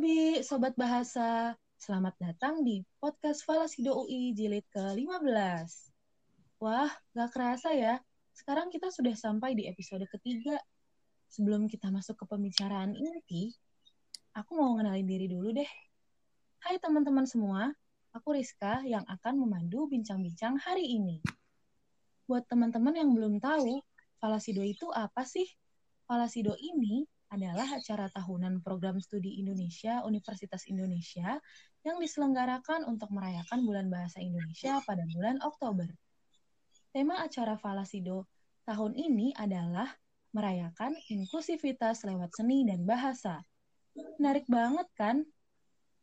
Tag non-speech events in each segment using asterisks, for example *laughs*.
Nabi, Sobat Bahasa. Selamat datang di podcast Falasido UI jilid ke-15. Wah, gak kerasa ya. Sekarang kita sudah sampai di episode ketiga. Sebelum kita masuk ke pembicaraan inti, aku mau ngenalin diri dulu deh. Hai teman-teman semua, aku Rizka yang akan memandu bincang-bincang hari ini. Buat teman-teman yang belum tahu, Falasido itu apa sih? Falasido ini adalah acara tahunan program studi Indonesia Universitas Indonesia yang diselenggarakan untuk merayakan Bulan Bahasa Indonesia pada bulan Oktober. Tema acara Falasido tahun ini adalah merayakan inklusivitas lewat seni dan bahasa. Menarik banget kan?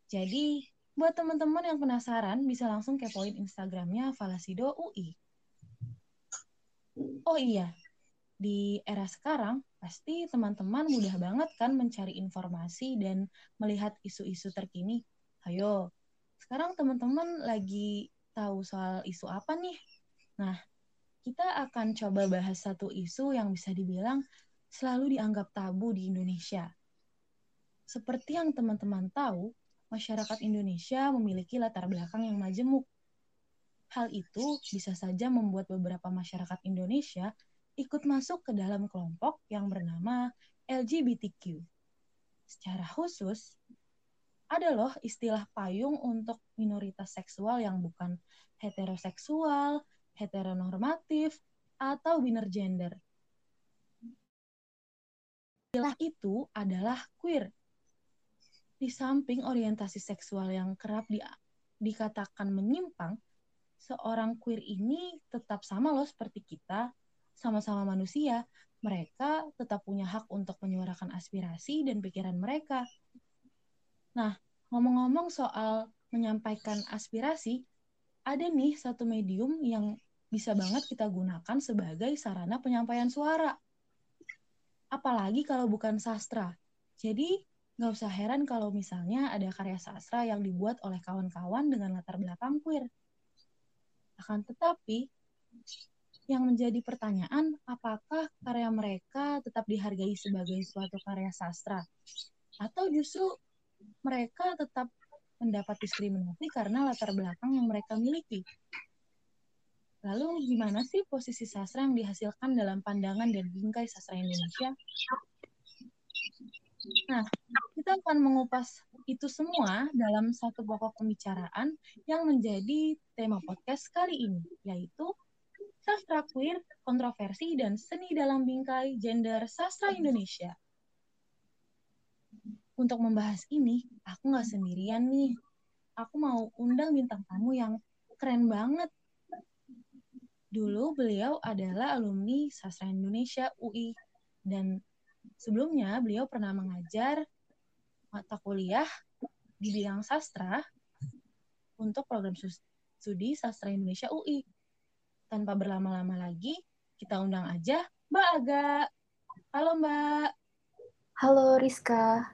Jadi, buat teman-teman yang penasaran bisa langsung kepoin Instagramnya Falasido UI. Oh iya, di era sekarang pasti teman-teman mudah banget kan mencari informasi dan melihat isu-isu terkini. Ayo, sekarang teman-teman lagi tahu soal isu apa nih? Nah, kita akan coba bahas satu isu yang bisa dibilang selalu dianggap tabu di Indonesia. Seperti yang teman-teman tahu, masyarakat Indonesia memiliki latar belakang yang majemuk. Hal itu bisa saja membuat beberapa masyarakat Indonesia ikut masuk ke dalam kelompok yang bernama LGBTQ. Secara khusus, ada loh istilah payung untuk minoritas seksual yang bukan heteroseksual, heteronormatif, atau biner gender. Istilah itu adalah queer. Di samping orientasi seksual yang kerap di, dikatakan menyimpang, seorang queer ini tetap sama loh seperti kita, sama-sama manusia, mereka tetap punya hak untuk menyuarakan aspirasi dan pikiran mereka. Nah, ngomong-ngomong soal menyampaikan aspirasi, ada nih satu medium yang bisa banget kita gunakan sebagai sarana penyampaian suara. Apalagi kalau bukan sastra. Jadi, nggak usah heran kalau misalnya ada karya sastra yang dibuat oleh kawan-kawan dengan latar belakang queer. Akan tetapi, yang menjadi pertanyaan apakah karya mereka tetap dihargai sebagai suatu karya sastra atau justru mereka tetap mendapat diskriminasi karena latar belakang yang mereka miliki. Lalu gimana sih posisi sastra yang dihasilkan dalam pandangan dan bingkai sastra Indonesia? Nah, kita akan mengupas itu semua dalam satu pokok pembicaraan yang menjadi tema podcast kali ini, yaitu sastra queer, kontroversi, dan seni dalam bingkai gender sastra Indonesia. Untuk membahas ini, aku nggak sendirian nih. Aku mau undang bintang tamu yang keren banget. Dulu beliau adalah alumni sastra Indonesia UI dan sebelumnya beliau pernah mengajar mata kuliah di bidang sastra untuk program studi sastra Indonesia UI tanpa berlama-lama lagi, kita undang aja Mbak Aga. Halo Mbak. Halo Rizka.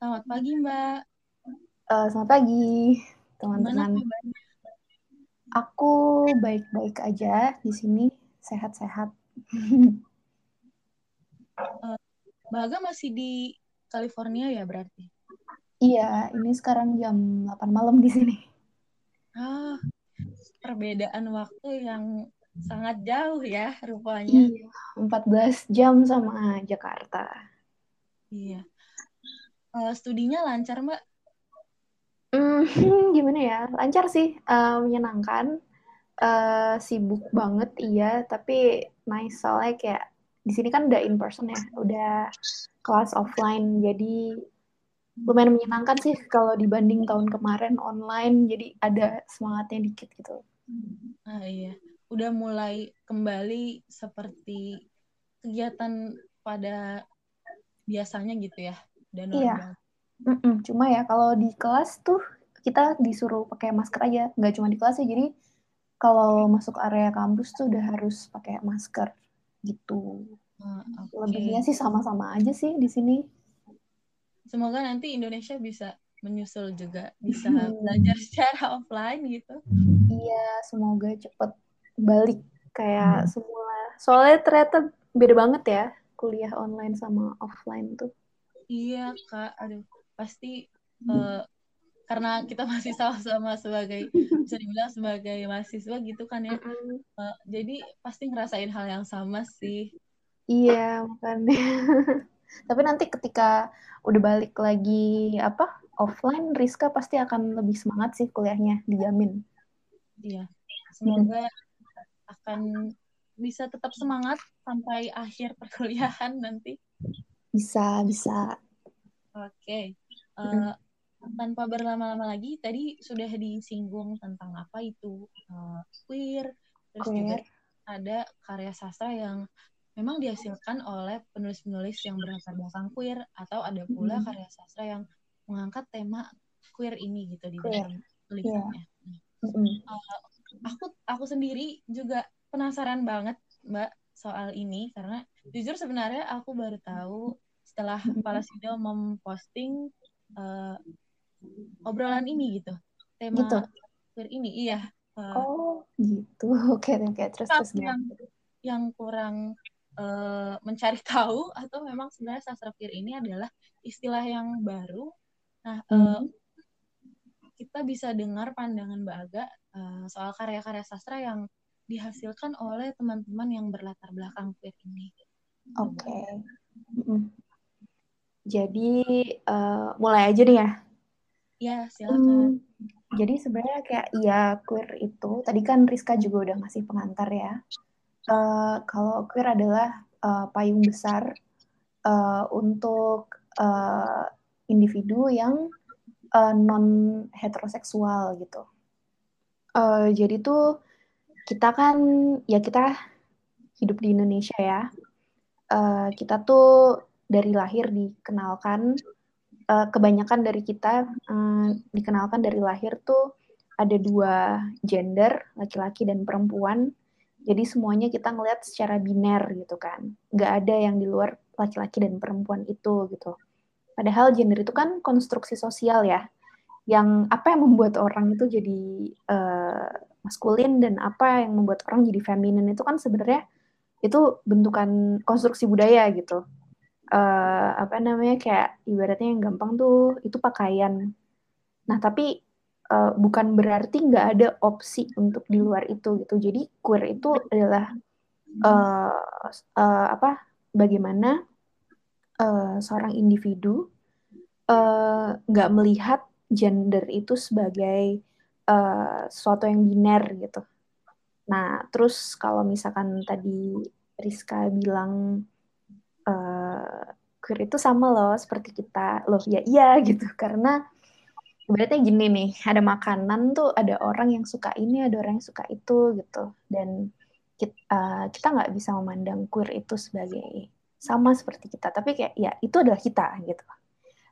Selamat pagi Mbak. Uh, selamat pagi teman-teman. Aku baik-baik aja di sini, sehat-sehat. uh, *laughs* Mbak Aga masih di California ya berarti? Iya, ini sekarang jam 8 malam di sini. Ah, perbedaan waktu yang sangat jauh ya rupanya. Iya, 14 jam sama Jakarta. Iya. Uh, studinya lancar, Mbak? Hmm, *laughs* gimana ya? Lancar sih, uh, menyenangkan. Uh, sibuk banget iya, tapi nice soalnya kayak di sini kan udah in person ya, udah kelas offline, jadi lumayan menyenangkan sih kalau dibanding tahun kemarin online, jadi ada semangatnya dikit gitu. Ah iya, udah mulai kembali seperti kegiatan pada biasanya gitu ya, dan Iya. Mm -mm. Cuma ya kalau di kelas tuh kita disuruh pakai masker aja, nggak cuma di kelas ya. Jadi kalau masuk area kampus tuh udah harus pakai masker gitu. Ah, okay. Lebihnya sih sama-sama aja sih di sini. Semoga nanti Indonesia bisa menyusul juga bisa *laughs* belajar secara offline gitu. Iya, semoga cepet balik kayak hmm. semula. Soalnya ternyata beda banget ya kuliah online sama offline tuh. Iya, Kak. Aduh, pasti uh, karena kita masih sama-sama sebagai bisa dibilang sebagai mahasiswa gitu kan ya uh, jadi pasti ngerasain hal yang sama sih iya makanya *laughs* tapi nanti ketika udah balik lagi apa offline Rizka pasti akan lebih semangat sih kuliahnya dijamin iya semoga hmm. akan bisa tetap semangat sampai akhir perkuliahan nanti bisa bisa oke okay. uh, tanpa berlama-lama lagi tadi sudah disinggung tentang apa itu uh, queer terus queer. juga ada karya sastra yang memang dihasilkan oleh penulis-penulis yang berlatar belakang queer atau ada pula mm. karya sastra yang mengangkat tema queer ini gitu di dalam tulisannya. Yeah. Mm. Uh, aku aku sendiri juga penasaran banget Mbak soal ini karena jujur sebenarnya aku baru tahu setelah Palasido memposting uh, obrolan ini gitu tema gitu. ini iya uh, oh gitu *laughs* oke oke okay. terus terus yang yang kurang uh, mencari *laughs* tahu atau memang sebenarnya sastra ini adalah istilah yang baru nah mm -hmm. uh, kita bisa dengar pandangan Mbak Aga uh, soal karya-karya sastra yang dihasilkan oleh teman-teman yang berlatar belakang queer ini. Oke. Okay. Mm -hmm. Jadi uh, mulai aja nih ya Ya, silakan. Hmm, jadi sebenarnya kayak iya queer itu tadi kan Rizka juga udah ngasih pengantar ya. Uh, kalau queer adalah uh, payung besar uh, untuk uh, individu yang uh, non heteroseksual gitu. Uh, jadi tuh kita kan ya kita hidup di Indonesia ya. Uh, kita tuh dari lahir dikenalkan uh, kebanyakan dari kita uh, dikenalkan dari lahir tuh ada dua gender, laki-laki dan perempuan. Jadi semuanya kita ngelihat secara biner gitu kan. Nggak ada yang di luar laki-laki dan perempuan itu gitu. Padahal gender itu kan konstruksi sosial ya. Yang apa yang membuat orang itu jadi uh, maskulin dan apa yang membuat orang jadi feminin itu kan sebenarnya itu bentukan konstruksi budaya gitu uh, apa namanya kayak ibaratnya yang gampang tuh itu pakaian. Nah tapi uh, bukan berarti nggak ada opsi untuk di luar itu gitu. Jadi queer itu adalah uh, uh, apa bagaimana uh, seorang individu nggak uh, melihat gender itu sebagai uh, sesuatu yang biner gitu. Nah terus kalau misalkan tadi Rizka bilang uh, queer itu sama loh seperti kita loh ya iya gitu karena berarti gini nih ada makanan tuh ada orang yang suka ini ada orang yang suka itu gitu dan kita uh, bisa memandang queer itu sebagai sama seperti kita. Tapi kayak ya itu adalah kita gitu.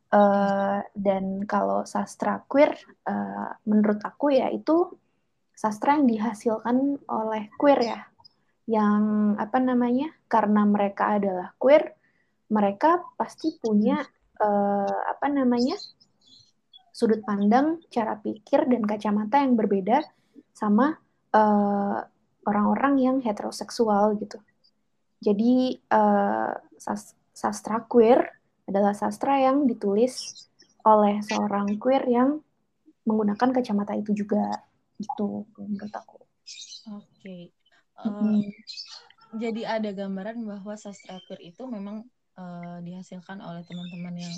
Uh, dan kalau sastra queer uh, menurut aku ya itu sastra yang dihasilkan oleh queer ya. Yang apa namanya karena mereka adalah queer mereka pasti punya uh, apa namanya sudut pandang cara pikir dan kacamata yang berbeda sama orang eh, orang-orang yang heteroseksual gitu jadi uh, sas sastra queer adalah sastra yang ditulis oleh seorang queer yang menggunakan kacamata itu juga gitu menurut aku. Oke. Okay uh, jadi ada gambaran bahwa sastra queer itu memang uh, dihasilkan oleh teman-teman yang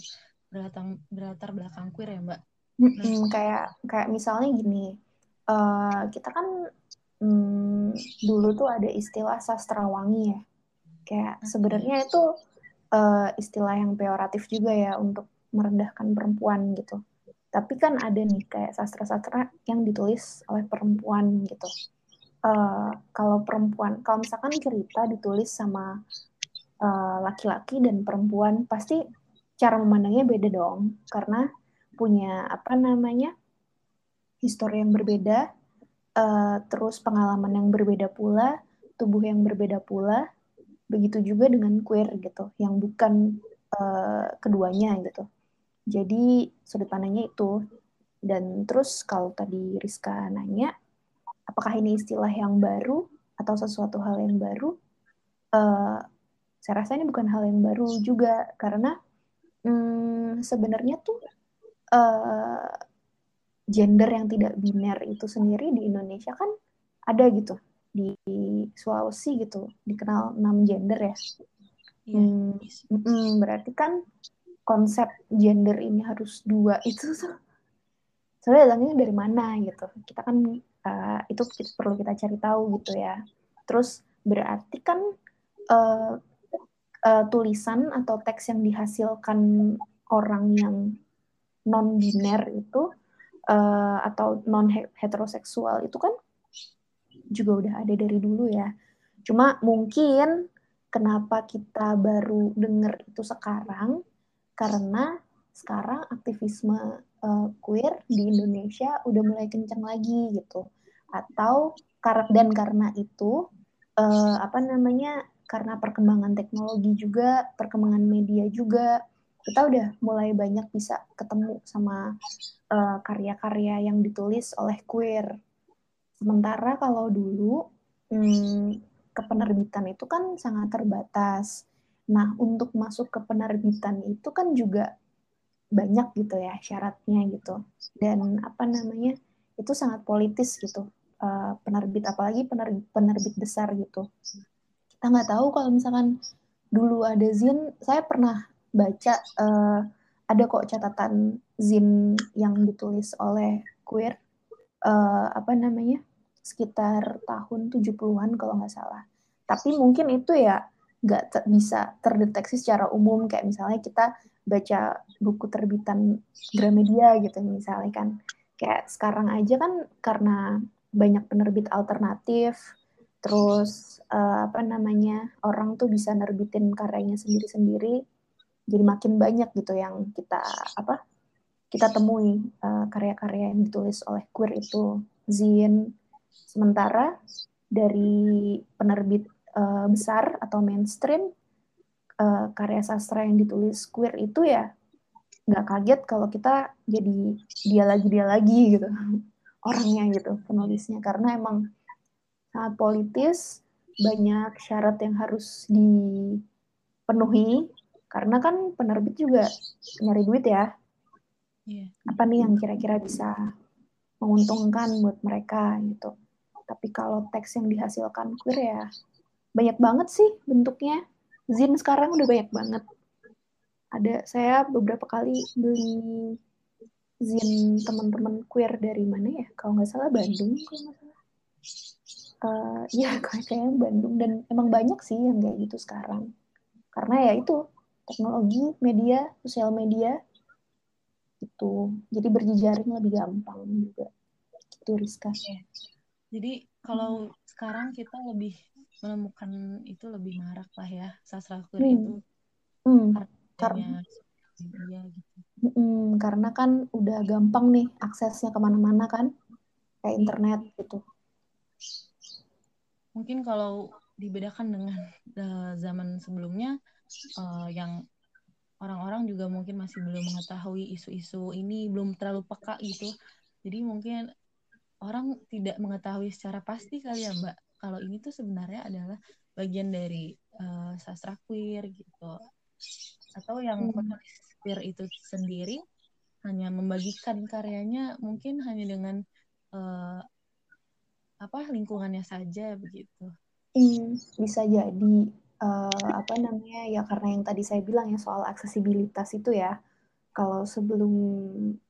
berlatar berlatar belakang queer ya mbak hmm, kayak kayak misalnya gini uh, kita kan um, dulu tuh ada istilah sastrawangi ya kayak sebenarnya itu uh, istilah yang peoratif juga ya untuk merendahkan perempuan gitu. Tapi kan ada nih kayak sastra-sastra yang ditulis oleh perempuan gitu. Uh, kalau perempuan, kalau misalkan cerita ditulis sama eh, laki-laki uh, dan perempuan, pasti cara memandangnya beda dong, karena punya apa namanya histori yang berbeda, uh, terus pengalaman yang berbeda pula, tubuh yang berbeda pula, begitu juga dengan queer gitu, yang bukan uh, keduanya gitu. Jadi sudut pandangnya itu. Dan terus kalau tadi Rizka nanya, apakah ini istilah yang baru atau sesuatu hal yang baru? Uh, saya rasa ini bukan hal yang baru juga karena hmm, sebenarnya tuh uh, gender yang tidak biner itu sendiri di Indonesia kan ada gitu di Sulawesi gitu dikenal enam gender ya. Iya. Hmm, mm, berarti kan konsep gender ini harus dua itu *laughs* sebenarnya datangnya dari mana gitu. Kita kan uh, itu kita, perlu kita cari tahu gitu ya. Terus berarti kan uh, uh, tulisan atau teks yang dihasilkan orang yang non biner itu uh, atau non heteroseksual itu kan juga udah ada dari dulu ya. Cuma mungkin kenapa kita baru denger itu sekarang karena sekarang aktivisme uh, queer di Indonesia udah mulai kencang lagi gitu. Atau dan karena itu uh, apa namanya karena perkembangan teknologi juga, perkembangan media juga, kita udah mulai banyak bisa ketemu sama karya-karya uh, yang ditulis oleh queer Sementara kalau dulu hmm, kepenerbitan itu kan sangat terbatas. Nah, untuk masuk ke penerbitan itu kan juga banyak gitu ya syaratnya gitu. Dan apa namanya? Itu sangat politis gitu. Uh, penerbit apalagi penerbit, penerbit besar gitu. Kita nggak tahu kalau misalkan dulu ada zin, saya pernah baca uh, ada kok catatan zin yang ditulis oleh queer uh, apa namanya sekitar tahun 70-an kalau nggak salah. Tapi mungkin itu ya nggak ter bisa terdeteksi secara umum. Kayak misalnya kita baca buku terbitan Gramedia gitu misalnya kan. Kayak sekarang aja kan karena banyak penerbit alternatif terus uh, apa namanya orang tuh bisa nerbitin karyanya sendiri-sendiri jadi makin banyak gitu yang kita apa kita temui uh, karya-karya yang ditulis oleh queer itu. Zin Sementara dari penerbit uh, besar atau mainstream uh, karya sastra yang ditulis queer itu ya nggak kaget kalau kita jadi dia lagi dia lagi gitu. *laughs* Orangnya gitu penulisnya. Karena emang sangat politis banyak syarat yang harus dipenuhi. Karena kan penerbit juga nyari duit ya. Yeah. apa nih yang kira-kira bisa menguntungkan buat mereka gitu tapi kalau teks yang dihasilkan queer ya banyak banget sih bentuknya. Zin sekarang udah banyak banget. Ada saya beberapa kali beli zin teman-teman queer dari mana ya? Kalau nggak salah Bandung. Uh, ya *laughs* kayaknya Bandung dan emang banyak sih yang kayak gitu sekarang. Karena ya itu teknologi, media, sosial media itu jadi berjejaring lebih gampang juga. Itu Rizka. Yeah. Jadi kalau hmm. sekarang kita lebih menemukan itu lebih marak lah ya sastra hmm. itu hmm. karena ya gitu. Hmm, karena kan udah gampang nih aksesnya ke mana-mana kan kayak iya. internet gitu. Mungkin kalau dibedakan dengan uh, zaman sebelumnya uh, yang orang-orang juga mungkin masih belum mengetahui isu-isu ini belum terlalu peka gitu. Jadi mungkin orang tidak mengetahui secara pasti kali ya Mbak kalau ini tuh sebenarnya adalah bagian dari uh, sastra queer gitu atau yang hmm. penulis queer itu sendiri hanya membagikan karyanya mungkin hanya dengan uh, apa lingkungannya saja begitu. Hmm, bisa jadi uh, apa namanya ya karena yang tadi saya bilang ya soal aksesibilitas itu ya kalau sebelum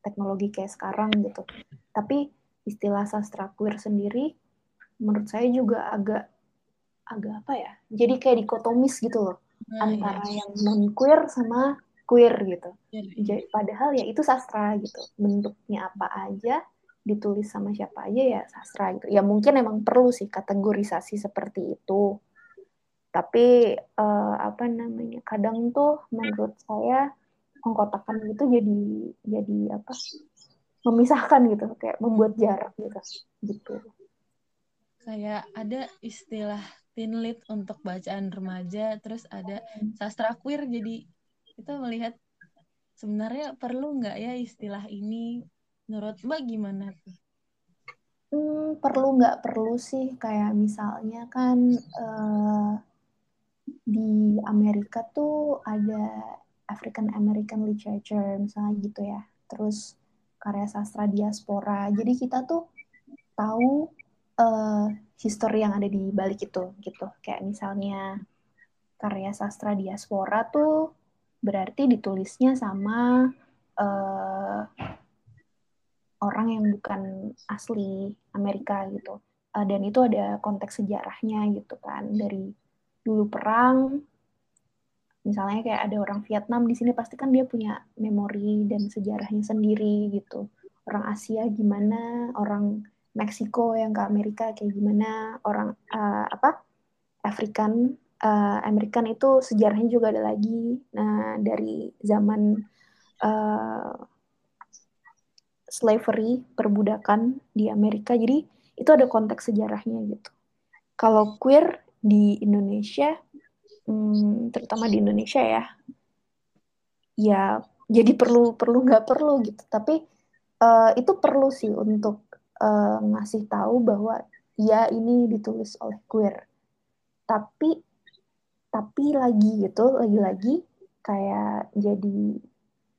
teknologi kayak sekarang gitu. Tapi istilah sastra queer sendiri menurut saya juga agak agak apa ya jadi kayak dikotomis gitu loh nah, antara iya. yang non queer sama queer gitu iya, iya. jadi padahal ya itu sastra gitu bentuknya apa aja ditulis sama siapa aja ya sastra gitu ya mungkin emang perlu sih kategorisasi seperti itu tapi uh, apa namanya kadang tuh menurut saya pengkotakan itu jadi jadi apa memisahkan gitu kayak membuat jarak gitu gitu. Kayak ada istilah teen lit untuk bacaan remaja terus ada sastra queer jadi kita melihat sebenarnya perlu nggak ya istilah ini? Menurut mbak gimana tuh? Hmm, perlu nggak perlu sih kayak misalnya kan uh, di Amerika tuh ada African American Literature misalnya gitu ya terus karya sastra diaspora. Jadi kita tuh tahu uh, history yang ada di balik itu gitu. Kayak misalnya karya sastra diaspora tuh berarti ditulisnya sama uh, orang yang bukan asli Amerika gitu. Uh, dan itu ada konteks sejarahnya gitu kan dari dulu perang misalnya kayak ada orang Vietnam di sini pasti kan dia punya memori dan sejarahnya sendiri gitu. Orang Asia gimana orang Meksiko yang ke Amerika kayak gimana orang uh, apa African uh, American itu sejarahnya juga ada lagi. Nah dari zaman uh, slavery perbudakan di Amerika jadi itu ada konteks sejarahnya gitu. Kalau queer di Indonesia hmm, terutama di Indonesia ya. Ya jadi perlu perlu nggak perlu gitu. Tapi uh, itu perlu sih untuk uh, ngasih tahu bahwa ya ini ditulis oleh queer. Tapi tapi lagi gitu lagi-lagi kayak jadi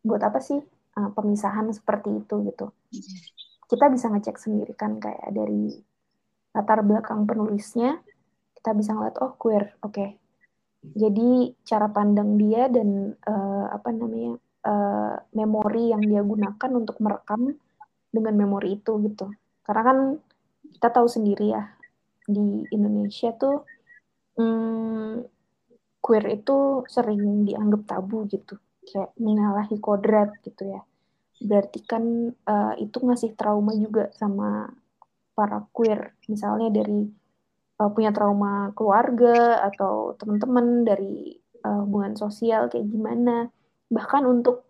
buat apa sih uh, pemisahan seperti itu gitu. Kita bisa ngecek sendiri kan kayak dari latar belakang penulisnya kita bisa ngeliat oh queer oke okay jadi cara pandang dia dan uh, apa namanya uh, memori yang dia gunakan untuk merekam dengan memori itu gitu. Karena kan kita tahu sendiri ya di Indonesia tuh hmm, queer itu sering dianggap tabu gitu, kayak menyalahi kodrat gitu ya. Berarti kan uh, itu ngasih trauma juga sama para queer, misalnya dari uh, punya trauma keluarga atau teman-teman dari uh, hubungan sosial kayak gimana. Bahkan untuk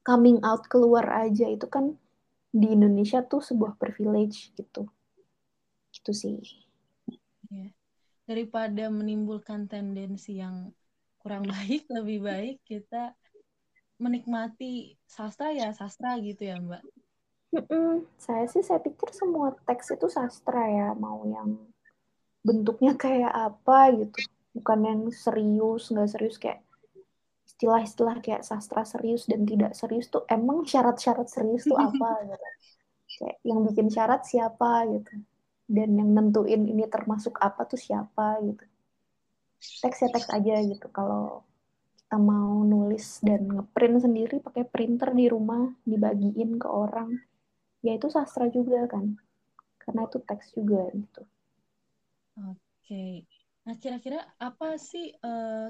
coming out keluar aja itu kan di Indonesia tuh sebuah privilege gitu. Gitu sih. Ya. daripada menimbulkan tendensi yang kurang *laughs* baik lebih baik kita menikmati sastra ya sastra gitu ya mbak. Mm-mm. saya sih saya pikir semua teks itu sastra ya. Mau yang bentuknya kayak apa gitu. Bukan yang serius nggak serius kayak istilah-istilah kayak sastra serius dan tidak serius tuh emang syarat-syarat serius tuh apa *laughs* gitu. Kayak yang bikin syarat siapa gitu. Dan yang nentuin ini termasuk apa tuh siapa gitu. Teks ya teks aja gitu. Kalau kita mau nulis dan ngeprint sendiri pakai printer di rumah dibagiin ke orang. Ya itu sastra juga kan. Karena itu teks juga gitu Oke. Nah, kira-kira apa sih uh,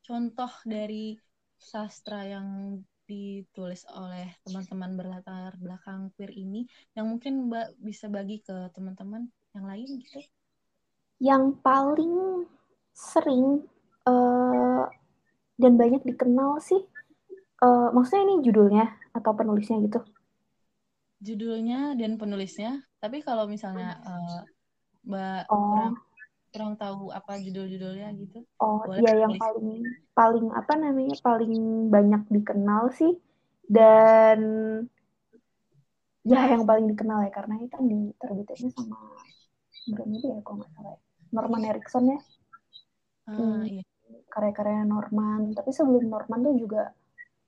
contoh dari sastra yang ditulis oleh teman-teman berlatar belakang queer ini yang mungkin Mbak bisa bagi ke teman-teman yang lain gitu? Yang paling sering uh, dan banyak dikenal sih, uh, maksudnya ini judulnya atau penulisnya gitu? Judulnya dan penulisnya. Tapi kalau misalnya uh, Mbak oh. kurang kurang tahu apa judul-judulnya gitu. Oh, iya yang paling paling apa namanya paling banyak dikenal sih dan ya yang paling dikenal ya karena itu kan diterbitinnya sama itu ya kalau nggak salah ya. Norman Erickson ya. Ah, hmm, iya. Karya-karya Norman. Tapi sebelum Norman tuh juga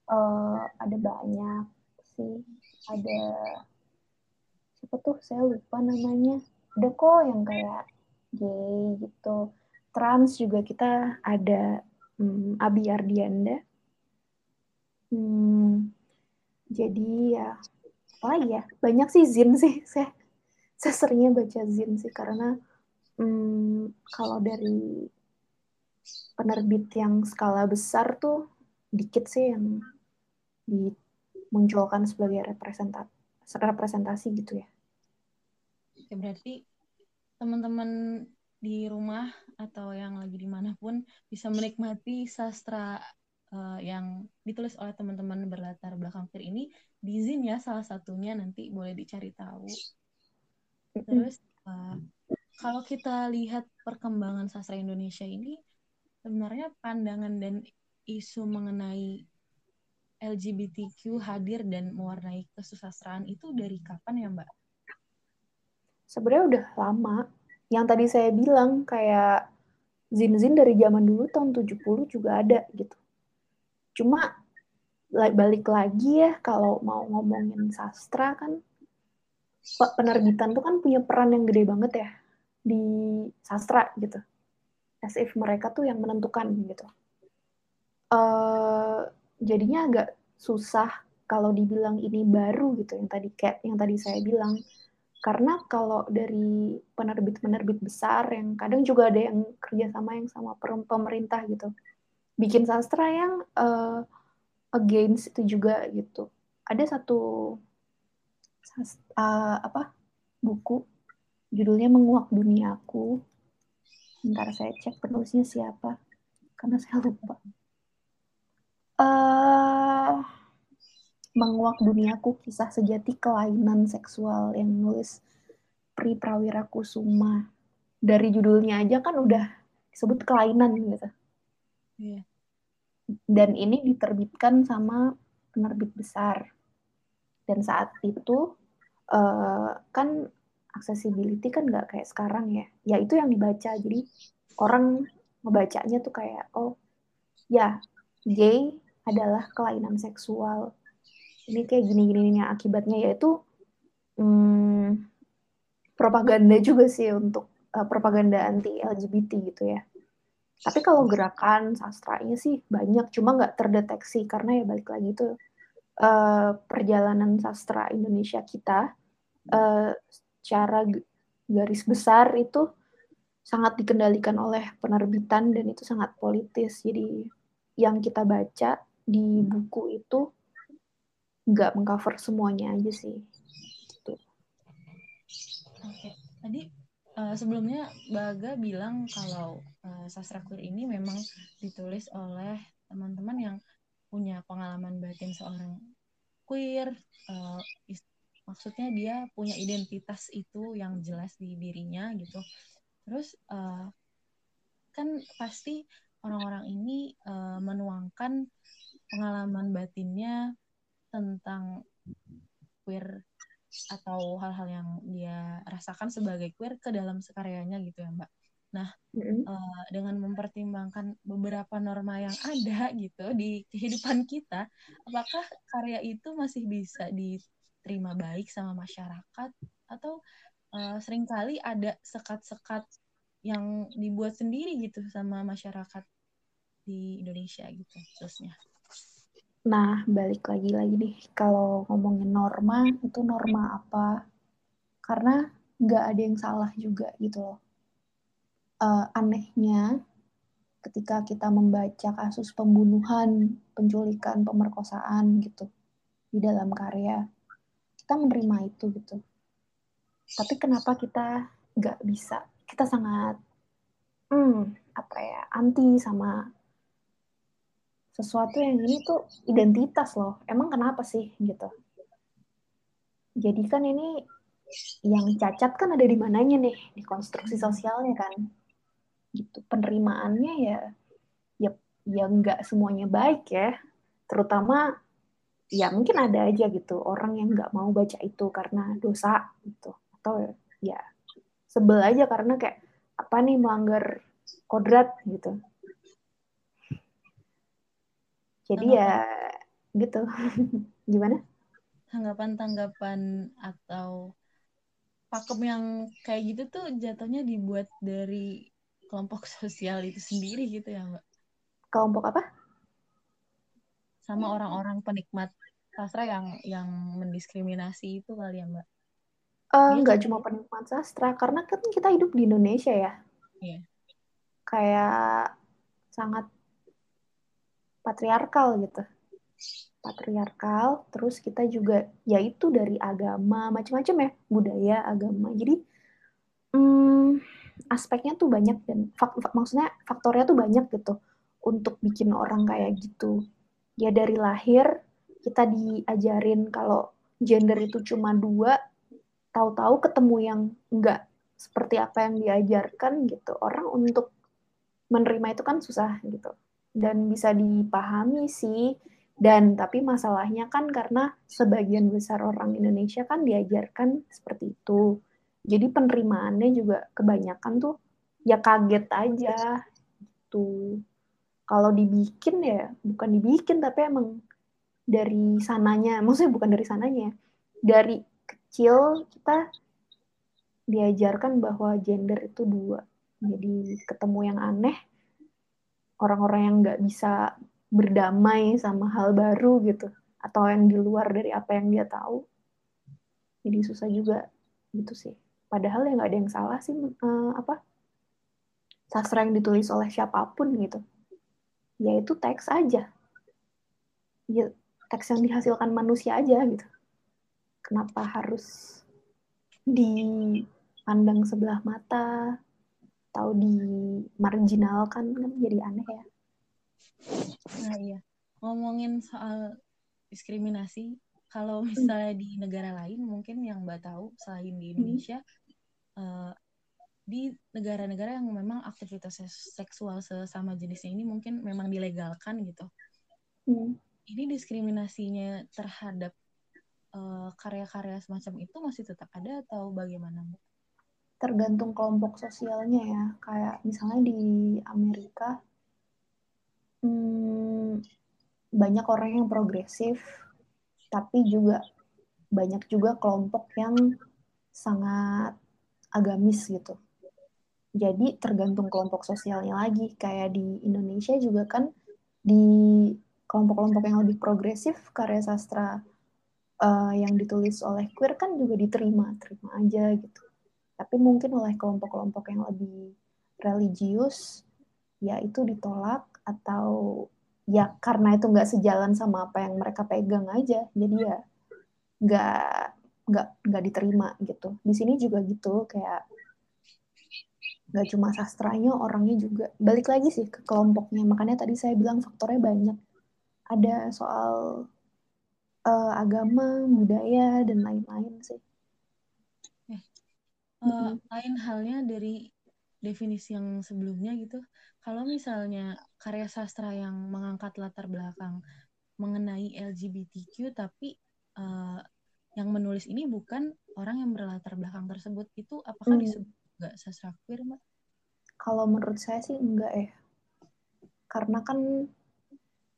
uh, ada banyak sih. Ada siapa tuh saya lupa namanya ada kok yang kayak gay gitu. Trans juga kita ada hmm, Abi Ardianda. Hmm, jadi ya apa ya? Banyak sih zin sih. *laughs* Saya saya seringnya baca zin sih karena hmm, kalau dari penerbit yang skala besar tuh dikit sih yang dimunculkan sebagai representasi representasi gitu ya Oke, berarti teman-teman di rumah atau yang lagi di mana pun bisa menikmati sastra uh, yang ditulis oleh teman-teman berlatar belakang queer ini di Zin ya salah satunya nanti boleh dicari tahu. Terus uh, kalau kita lihat perkembangan sastra Indonesia ini sebenarnya pandangan dan isu mengenai LGBTQ hadir dan mewarnai kesusastraan itu dari kapan ya Mbak? Sebenarnya udah lama. Yang tadi saya bilang kayak zin-zin dari zaman dulu tahun 70 juga ada gitu. Cuma balik lagi ya kalau mau ngomongin sastra kan penerbitan tuh kan punya peran yang gede banget ya di sastra gitu as if mereka tuh yang menentukan gitu uh, jadinya agak susah kalau dibilang ini baru gitu yang tadi kayak yang tadi saya bilang karena kalau dari penerbit-penerbit besar yang kadang juga ada yang kerja sama yang sama pemerintah gitu bikin sastra yang uh, against itu juga gitu. Ada satu uh, apa buku judulnya Menguak Duniaku. Ntar saya cek penulisnya siapa karena saya lupa. Uh, Menguak Duniaku kisah sejati kelainan seksual yang nulis Pri Prawira Kusuma. Dari judulnya aja kan udah disebut kelainan gitu. Yeah dan ini diterbitkan sama penerbit besar. Dan saat itu uh, kan accessibility kan nggak kayak sekarang ya. Ya itu yang dibaca. Jadi orang ngebacanya tuh kayak oh ya gay adalah kelainan seksual. Ini kayak gini-gini akibatnya yaitu hmm, propaganda juga sih untuk uh, propaganda anti LGBT gitu ya. Tapi kalau gerakan sastranya sih banyak, cuma nggak terdeteksi karena ya balik lagi tuh uh, perjalanan sastra Indonesia kita uh, secara garis besar itu sangat dikendalikan oleh penerbitan dan itu sangat politis. Jadi yang kita baca di buku itu nggak mengcover semuanya aja sih. Gitu. Oke, tadi uh, sebelumnya Baga bilang kalau uh, sastra queer ini memang ditulis oleh teman-teman yang punya pengalaman batin seorang queer uh, maksudnya dia punya identitas itu yang jelas di dirinya gitu terus uh, kan pasti orang-orang ini uh, menuangkan pengalaman batinnya tentang queer atau hal-hal yang dia rasakan sebagai queer ke dalam sekaryanya gitu ya mbak Nah, mm-hmm. uh, dengan mempertimbangkan beberapa norma yang ada gitu di kehidupan kita, apakah karya itu masih bisa diterima baik sama masyarakat atau uh, sering kali ada sekat-sekat yang dibuat sendiri gitu sama masyarakat di Indonesia gitu khususnya. Nah, balik lagi lagi nih kalau ngomongin norma itu norma apa? Karena nggak ada yang salah juga gitu loh uh, anehnya ketika kita membaca kasus pembunuhan, penculikan, pemerkosaan gitu di dalam karya, kita menerima itu gitu. Tapi kenapa kita nggak bisa? Kita sangat, hmm, apa ya, anti sama sesuatu yang ini tuh identitas loh. Emang kenapa sih gitu? Jadi kan ini yang cacat kan ada di mananya nih di konstruksi sosialnya kan gitu penerimaannya ya ya ya nggak semuanya baik ya terutama ya mungkin ada aja gitu orang yang nggak mau baca itu karena dosa gitu atau ya sebel aja karena kayak apa nih melanggar kodrat gitu jadi ya gitu. *laughs* Gimana? Tanggapan-tanggapan atau pakem yang kayak gitu tuh jatuhnya dibuat dari kelompok *laughs* sosial itu sendiri gitu ya mbak? Kelompok apa? Sama orang-orang penikmat sastra yang yang mendiskriminasi itu kali ya mbak? Uh, nggak cuma penikmat sastra karena kan kita hidup di Indonesia ya. Yeah. kayak sangat patriarkal gitu patriarkal terus kita juga yaitu dari agama macam-macam ya budaya agama jadi hmm, aspeknya tuh banyak dan fak, fak, maksudnya faktornya tuh banyak gitu untuk bikin orang kayak gitu. Ya dari lahir kita diajarin kalau gender itu cuma dua, tahu-tahu ketemu yang enggak seperti apa yang diajarkan gitu. Orang untuk menerima itu kan susah gitu. Dan bisa dipahami sih. Dan tapi masalahnya kan karena sebagian besar orang Indonesia kan diajarkan seperti itu jadi penerimaannya juga kebanyakan tuh ya kaget aja tuh kalau dibikin ya bukan dibikin tapi emang dari sananya, maksudnya bukan dari sananya, dari kecil kita diajarkan bahwa gender itu dua. Jadi ketemu yang aneh, orang-orang yang nggak bisa berdamai sama hal baru gitu, atau yang di luar dari apa yang dia tahu. Jadi susah juga gitu sih. Padahal ya nggak ada yang salah sih uh, apa sastra yang ditulis oleh siapa pun gitu. Yaitu teks aja. Ya, teks yang dihasilkan manusia aja gitu. Kenapa harus dipandang sebelah mata atau di marginalkan kan jadi aneh ya. Nah iya, ngomongin soal diskriminasi, kalau misalnya di negara lain mungkin yang Mbak tahu selain di Indonesia, hmm. uh, di negara-negara yang memang aktivitas seksual sesama jenisnya ini mungkin memang dilegalkan gitu. Hmm. Ini diskriminasinya terhadap karya eh, karya-karya semacam itu masih tetap ada atau bagaimana, Mbak? Tergantung kelompok sosialnya ya. Kayak misalnya di Amerika, hmm, banyak orang yang progresif, tapi juga banyak juga kelompok yang sangat agamis gitu. Jadi tergantung kelompok sosialnya lagi. Kayak di Indonesia juga kan di kelompok-kelompok yang lebih progresif karya sastra uh, yang ditulis oleh queer kan juga diterima, terima aja gitu. Tapi mungkin oleh kelompok-kelompok yang lebih religius, ya itu ditolak atau ya karena itu nggak sejalan sama apa yang mereka pegang aja jadi ya nggak nggak nggak diterima gitu. Di sini juga gitu kayak nggak cuma sastranya orangnya juga. Balik lagi sih ke kelompoknya makanya tadi saya bilang faktornya banyak. Ada soal uh, agama budaya dan lain-lain sih uh, lain halnya dari definisi yang sebelumnya gitu kalau misalnya karya sastra yang mengangkat latar belakang mengenai LGBTQ tapi uh, yang menulis ini bukan orang yang berlatar belakang tersebut itu apakah hmm. disebut enggak sastra queer mbak? Kalau menurut saya sih enggak ya, karena kan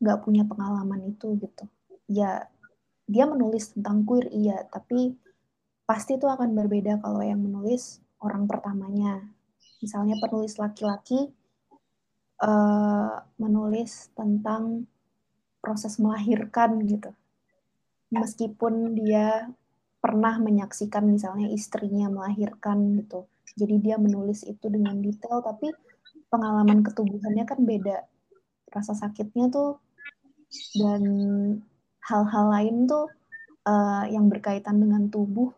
nggak punya pengalaman itu gitu. Ya dia menulis tentang queer iya, tapi pasti itu akan berbeda kalau yang menulis orang pertamanya. Misalnya penulis laki-laki uh, menulis tentang proses melahirkan gitu. Meskipun dia pernah menyaksikan misalnya istrinya melahirkan gitu. Jadi dia menulis itu dengan detail tapi pengalaman ketubuhannya kan beda. Rasa sakitnya tuh dan hal-hal lain tuh uh, yang berkaitan dengan tubuh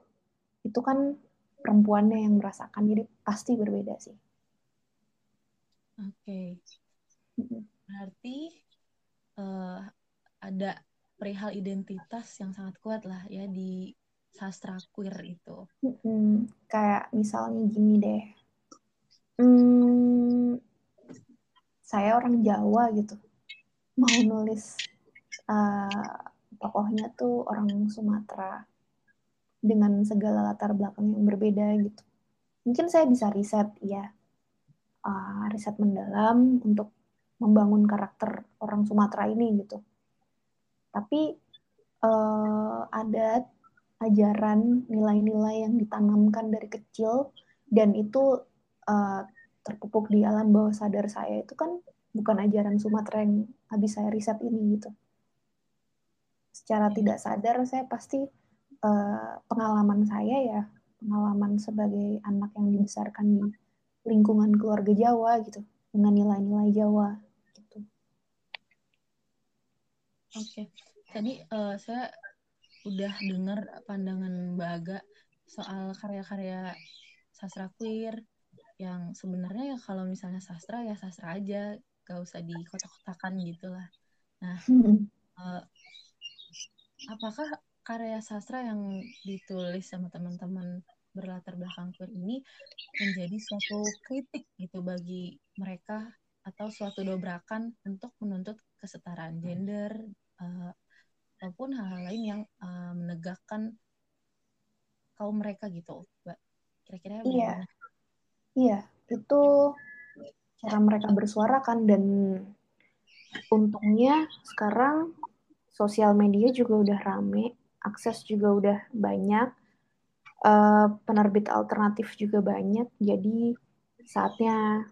itu kan perempuannya yang merasakan jadi pasti berbeda sih. Oke. Okay. Berarti uh, ada perihal identitas yang sangat kuat lah ya di sastra queer itu. Hmm, kayak misalnya gini deh. Hmm, saya orang Jawa gitu. Mau nulis uh, tokohnya tuh orang Sumatera dengan segala latar belakang yang berbeda gitu. Mungkin saya bisa riset ya uh, riset mendalam untuk membangun karakter orang Sumatera ini gitu. Tapi uh, ada ajaran nilai-nilai yang ditanamkan dari kecil dan itu uh, terpupuk di alam bawah sadar saya itu kan bukan ajaran Sumatera yang habis saya riset ini gitu. Secara tidak sadar saya pasti uh, pengalaman saya ya pengalaman sebagai anak yang dibesarkan di lingkungan keluarga Jawa gitu dengan nilai-nilai Jawa gitu. Oke, okay. tadi uh, saya udah dengar pandangan Mbak Aga soal karya-karya sastra queer yang sebenarnya ya kalau misalnya sastra ya sastra aja, gak usah dikotak-kotakan gitulah. Nah, uh, *laughs* apakah karya sastra yang ditulis sama teman-teman berlatar belakang queer ini menjadi suatu kritik gitu bagi mereka atau suatu dobrakan untuk menuntut kesetaraan gender uh, ataupun hal-hal lain yang uh, menegakkan kaum mereka gitu, Mbak. Kira-kira Iya. Iya, itu cara mereka bersuara kan dan untungnya sekarang sosial media juga udah rame, akses juga udah banyak, uh, penerbit alternatif juga banyak, jadi saatnya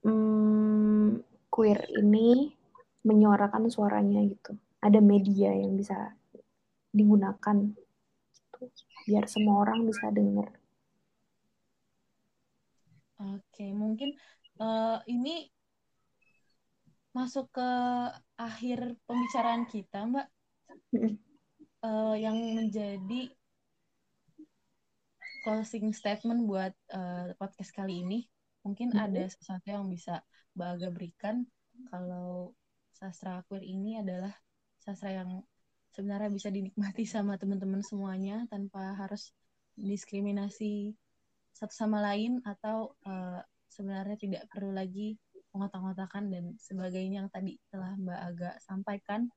um, queer ini menyuarakan suaranya gitu. Ada media yang bisa digunakan gitu, biar semua orang bisa dengar. Oke, mungkin uh, ini masuk ke akhir pembicaraan kita, Mbak. Uh, yang menjadi closing statement buat uh, podcast kali ini. Mungkin mm -hmm. ada sesuatu yang bisa Mbak Aga berikan kalau sastra queer ini adalah sastra yang sebenarnya bisa dinikmati *laughs* sama teman-teman semuanya tanpa harus diskriminasi satu sama lain atau uh, sebenarnya tidak perlu lagi mengotak-ngotakan dan sebagainya yang tadi telah Mbak Aga sampaikan.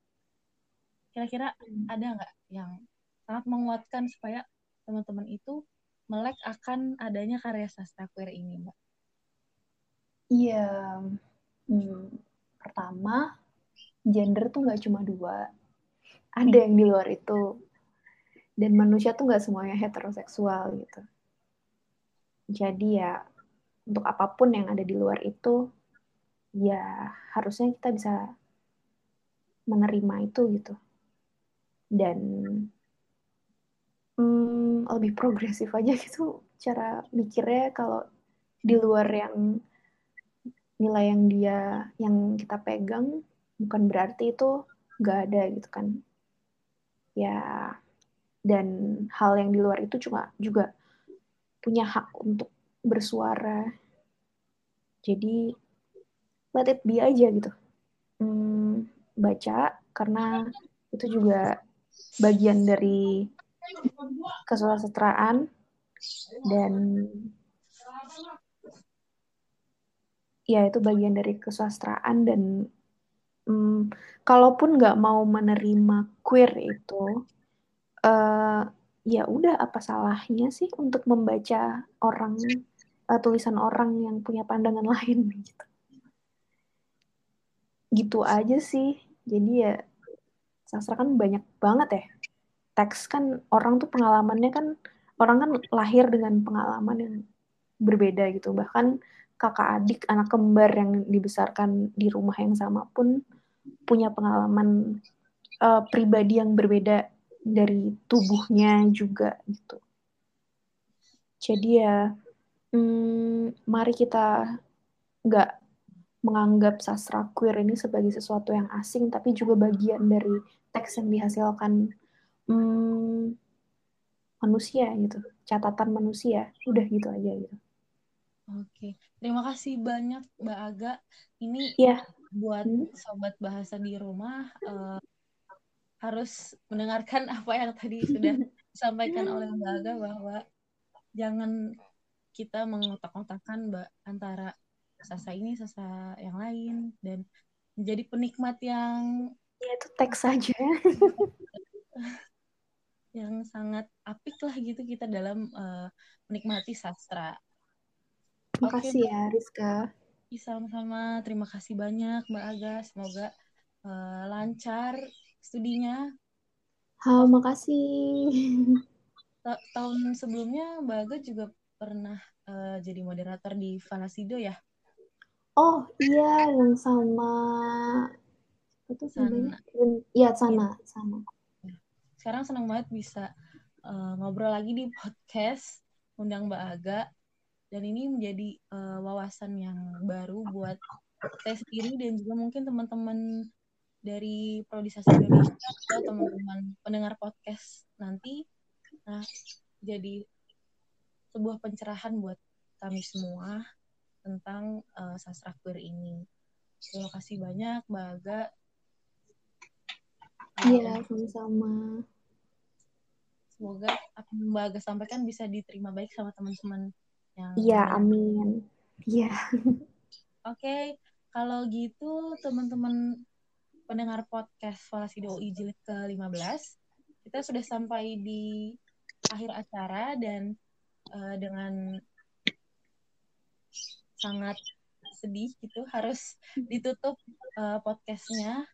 Kira-kira ada nggak yang sangat menguatkan supaya teman-teman itu melek akan adanya karya sastra queer ini, Mbak? Iya, hmm, pertama gender tuh nggak cuma dua, ada yang di luar itu, dan manusia tuh nggak semuanya heteroseksual gitu. Jadi ya untuk apa pun yang ada di luar itu ya harusnya kita bisa menerima itu gitu dan hmm, lebih progresif aja gitu cara mikirnya kalau di luar yang nilai yang dia yang kita pegang bukan berarti itu nggak ada gitu kan. Ya dan hal yang di luar itu juga juga punya hak untuk bersuara. Jadi let it be aja gitu. Hmm, baca karena itu juga bagian dari kesusastraan dan ya itu bagian dari kesusastraan dan hmm, kalaupun nggak mau menerima queer itu uh, ya udah apa salahnya sih untuk membaca orang uh, tulisan orang yang punya pandangan *laughs* lain gitu. Gitu aja sih. Jadi ya sastra kan banyak banget ya. Teks kan orang tuh pengalamannya kan orang kan lahir dengan pengalaman yang berbeda gitu. Bahkan kakak adik anak kembar yang dibesarkan di rumah yang sama pun punya pengalaman uh, pribadi yang berbeda dari tubuhnya juga gitu. Jadi ya hmm, mari kita nggak menganggap sastra queer ini sebagai sesuatu yang asing, tapi juga bagian dari teks yang dihasilkan hmm, manusia gitu, catatan manusia, udah gitu aja gitu. Oke, terima kasih banyak Mbak Aga. Ini ya. buat hmm. sobat bahasa di rumah uh, harus mendengarkan *laughs* apa yang tadi sudah *laughs* disampaikan oleh Mbak Aga bahwa jangan kita mengotak-otakan Mbak antara sasa ini sasa yang lain dan menjadi penikmat yang ya itu teks saja *laughs* yang sangat apik lah gitu kita dalam uh, menikmati sastra. Terima kasih ya Rizka. Sama-sama, terima kasih banyak Mbak Aga. Semoga uh, lancar studinya. Halo, makasih. *laughs* Ta tahun sebelumnya Mbak Aga juga pernah uh, jadi moderator di Falasido ya? Oh iya, yang sama itu sana. Iya sana, ya. sama. Sekarang senang banget bisa uh, ngobrol lagi di podcast undang Mbak Aga dan ini menjadi uh, wawasan yang baru buat saya sendiri dan juga mungkin teman-teman dari Prodisasi Indonesia atau teman-teman pendengar podcast nanti. Nah, jadi sebuah pencerahan buat kami semua tentang uh, sastra queer ini. Terima kasih banyak Mbak Aga. Iya, sama-sama. Semoga apa yang Mbak Aga sampaikan bisa diterima baik sama teman-teman yang Iya, amin. Iya. Oke, okay, kalau gitu teman-teman pendengar podcast Falasi DOI jilid ke-15, kita sudah sampai di akhir acara dan uh, dengan sangat sedih gitu harus ditutup uh, podcastnya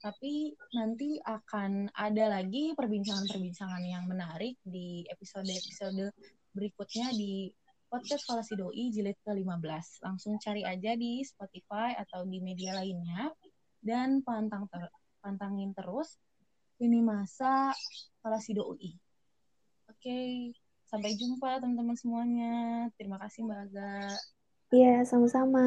Tapi nanti akan ada lagi perbincangan-perbincangan yang menarik di episode-episode berikutnya di podcast Falasi Doi jilid ke-15. Langsung cari aja di Spotify atau di media lainnya dan pantang ter pantangin terus ini masa Falasi Doi. Oke, sampai jumpa teman-teman semuanya. Terima kasih Mbak Aga. Iya, sama-sama.